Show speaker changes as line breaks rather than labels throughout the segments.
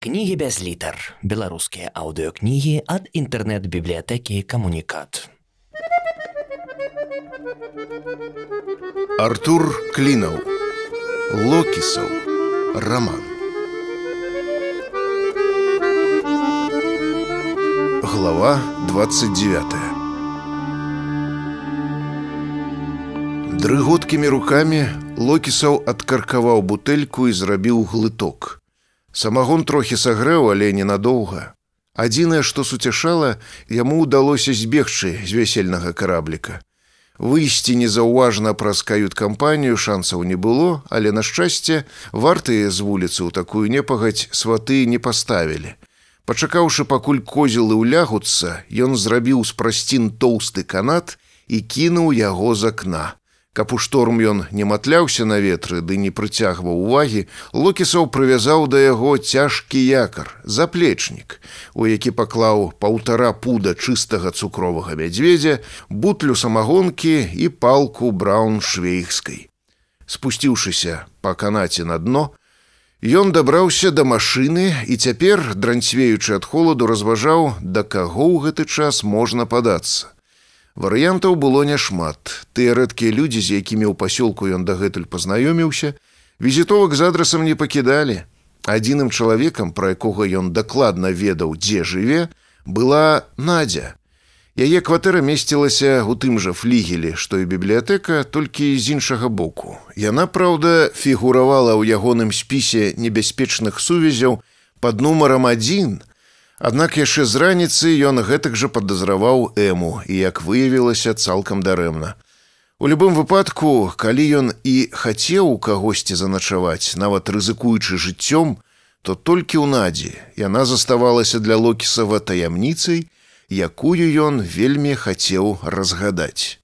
Кнігі без літар. Беларускія аўдыёкнігі ад інтэрнэт-бібліятэкі камунікат.
Артур Клінаў. Локісаў. Раман. Глава 29. Дрыготкімі рукамі Локісаў адкаркаваў бутэльку і зрабіў глыток. Самагон трохі сагрэў, але ненадоўга. Адзінае, што суцяшала, яму ўдалося збегчы з вясельнага карабліка. Выйсці незаўважна праз кают-кампанію шансаў не было, але на шчасце вартыя з вуліцы ў такую непагадзь сваты не паставілі. Пачакаўшы пакуль козелы ўлягуцца, ён зрабіў з прасцін тоўсты канат і кінуў яго з акна. Каб у шторм ён не матляўся на ветры ды не прыцягваў увагі, Локісаў прывязаў да яго цяжкі якар, заплечнік, у які паклаў паўтара пуда чыстага цукровага мядзведзя, бутлю самагонкі і палку брауншвейгскай. Спусціўшыся па канаце на дно, Ён дабраўся да машыны і цяпер, дранцвеючы ад холаду, разважаў, да каго ў гэты час можна падацца. Варыянтаў было няшмат. Тыя рэдкія людзі, з якімі ў пасёлку ён дагэтуль пазнаёміўся, візітовак з адрасам не пакідалі. Адзіным чалавекам, пра якога ён дакладна ведаў, дзе жыве, была Надзя. Яе кватэра месцілася ў тым жа флігелі, што і бібліятэка толькі з іншага боку. Яна, праўда, фігуравала ў ягоным спісе небяспечных сувязяў пад нумарам адзін, Аднак яшчэ з раніцы ён гэтак жа падазраваў эму і як выявілася цалкам дарэмна. У любым выпадку, калі ён і хацеў у кагосьці заначаваць, нават рызыкуючы жыццём, то толькі ў надзе яна заставалася для локісава таямніцай, якую ён вельмі хацеў разгадаць.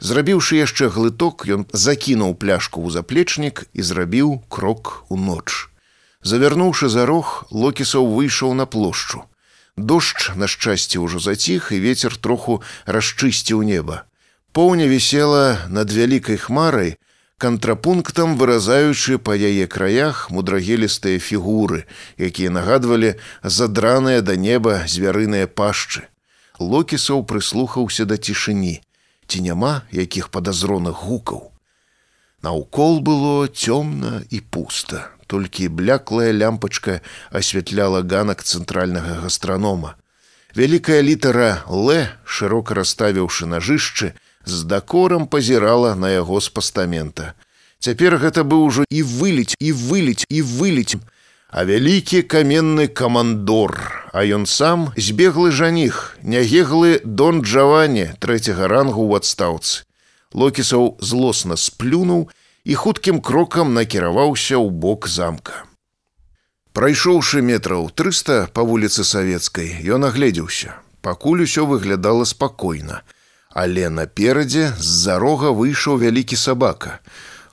Зрабіўшы яшчэ глыток, ён закінуў пляшку ў заплечнік і зрабіў крок у ноч. Завярнуўшы за рог, Локісаў выйшаў на плошчу. Дождж, на шчасце, ўжо заціх, і вецер троху расчысціў неба. Поўня вісела над вялікай хмарай, кантрапунктам выразаючы па яе краях мудрагелістыя фігуры, якія нагадвалі задраныя да неба звярыныя пашчы. Локісаў прыслухаўся да цішыні, ці няма якіх падазроных гукаў. Наўкол было цёмна і пуста толькі бляклая лямпачка асвятляла ганак цэнтральнага гастранома. Вялікая літара Л, шырока расставіўшы нажышчы, з дакорам пазірала на яго з пастамента. Цяпер гэта быў ужо і выліць і выліць і выліць, а вялікі каменны камандор, а ён сам збеглы жаніх, нягеглы дон Джавані трэцяга рангу ў адстаўцы. Локісаў злосна сплюнуў, і хуткім крокам накіраваўся ў бок замка. Прайшоўшы метраў 300 па вуліцы савецкай, ён агледзеўся. Пакуль усё выглядала спакойна, але наперадзе з-за рога выйшаў вялікі сабака.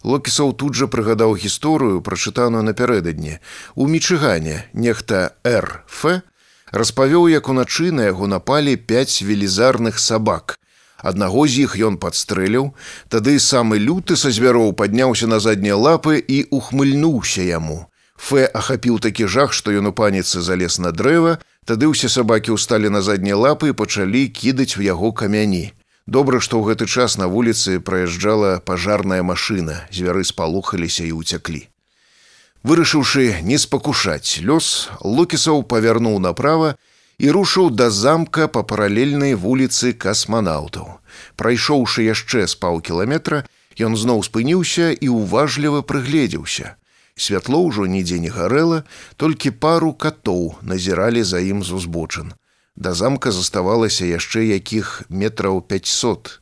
Локісаў тут жа прыгадаў гісторыю, прачытаную напярэдадні. У мічыгане нехта РФ распавёў, як уначы на яго напалі пяць велізарных сабак, Аднаго з іх ён падстрэліў, тады самы люты са звяроў падняўся на заднія лапы і ухмыльнуўся яму. Фэ ахапіў такі жах, што ён у паніцы залез на дрэва, тады ўсе сабакі ўсталі на заднія лапы і пачалі кідаць у яго камяні. Добра, што ў гэты час на вуліцы праязджала пажарная машына, звяры спалухаліся і ўцяклі. Вырашыўшы не спакушаць лёс, Лукісаў павярнуў направа, і рушыў да замка па паралельнай вуліцы касманаўтаў. Прайшоўшы яшчэ з паўкіламетра, ён зноў спыніўся і ўважліва прыгледзеўся. Святло ўжо нідзе не гарэла, толькі пару катоў назіралі за ім з узбочын. Да замка заставалася яшчэ якіх метраў 500.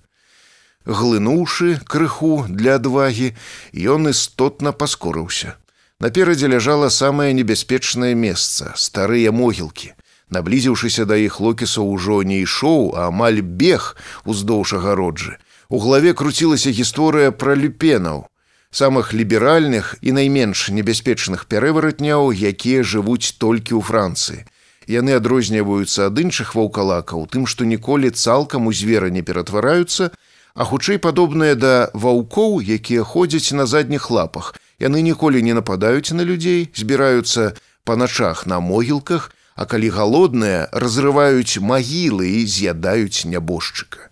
Глынуўшы крыху для адвагі, ён істотна паскорыўся. Наперадзе ляжала самае небяспечнае месца, старыя могілкі. Наблізіўшыся да іх локісаў ужо не ішоў, а амаль бег уздоўж агароджы. У главе круцілася гісторыя пра люпенаў, самых ліберальных і найменш небяспечных пярэваратняў, якія жывуць толькі ў Францыі. Яны адрозніваюцца ад іншых ваўкалакаў, тым, што ніколі цалкам у звера не ператвараюцца, а хутчэй падобныя да ваўкоў, якія ходзяць на задніх лапах. Яны ніколі не нападаюць на людзей, збіраюцца па начах на могілках, а калі галодныя разрываюць магілы і з'ядаюць нябожчыка.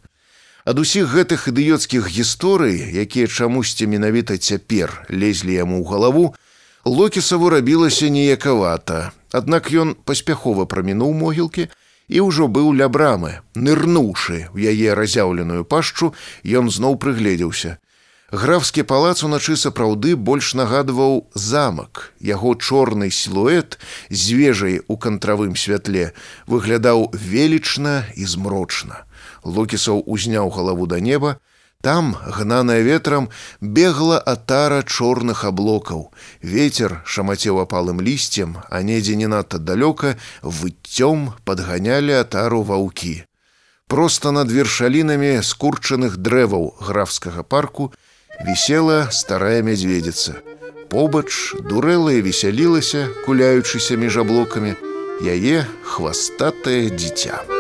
Ад усіх гэтых ідыёцкіх гісторый, якія чамусьці менавіта цяпер лезлі яму ў галаву, Локісаву рабілася неякавата. Аднак ён паспяхова прамінуў могілкі і ўжо быў ля брамы, нырнуўшы ў яе разяўленую пашчу, ён зноў прыгледзеўся. Графскі палац уначы сапраўды больш нагадваў замак. Яго чорны сілуэт з вежай у кантравым святле выглядаў велічна і змрочна. Локісаў узняў галаву да неба, Там, гнаная ветрам, бегла атара чорных аблокаў. Вецер шамацеў апалым лісцем, а недзе не надта далёка выццём падганялі атару ваўкі. Проста над вершалінамі скурчаных дрэваў графскага парку, вісела старая мядзведзіца. Побач дурэла і весялілася, куляючыся між аблокамі, яе хвастатае дзіця.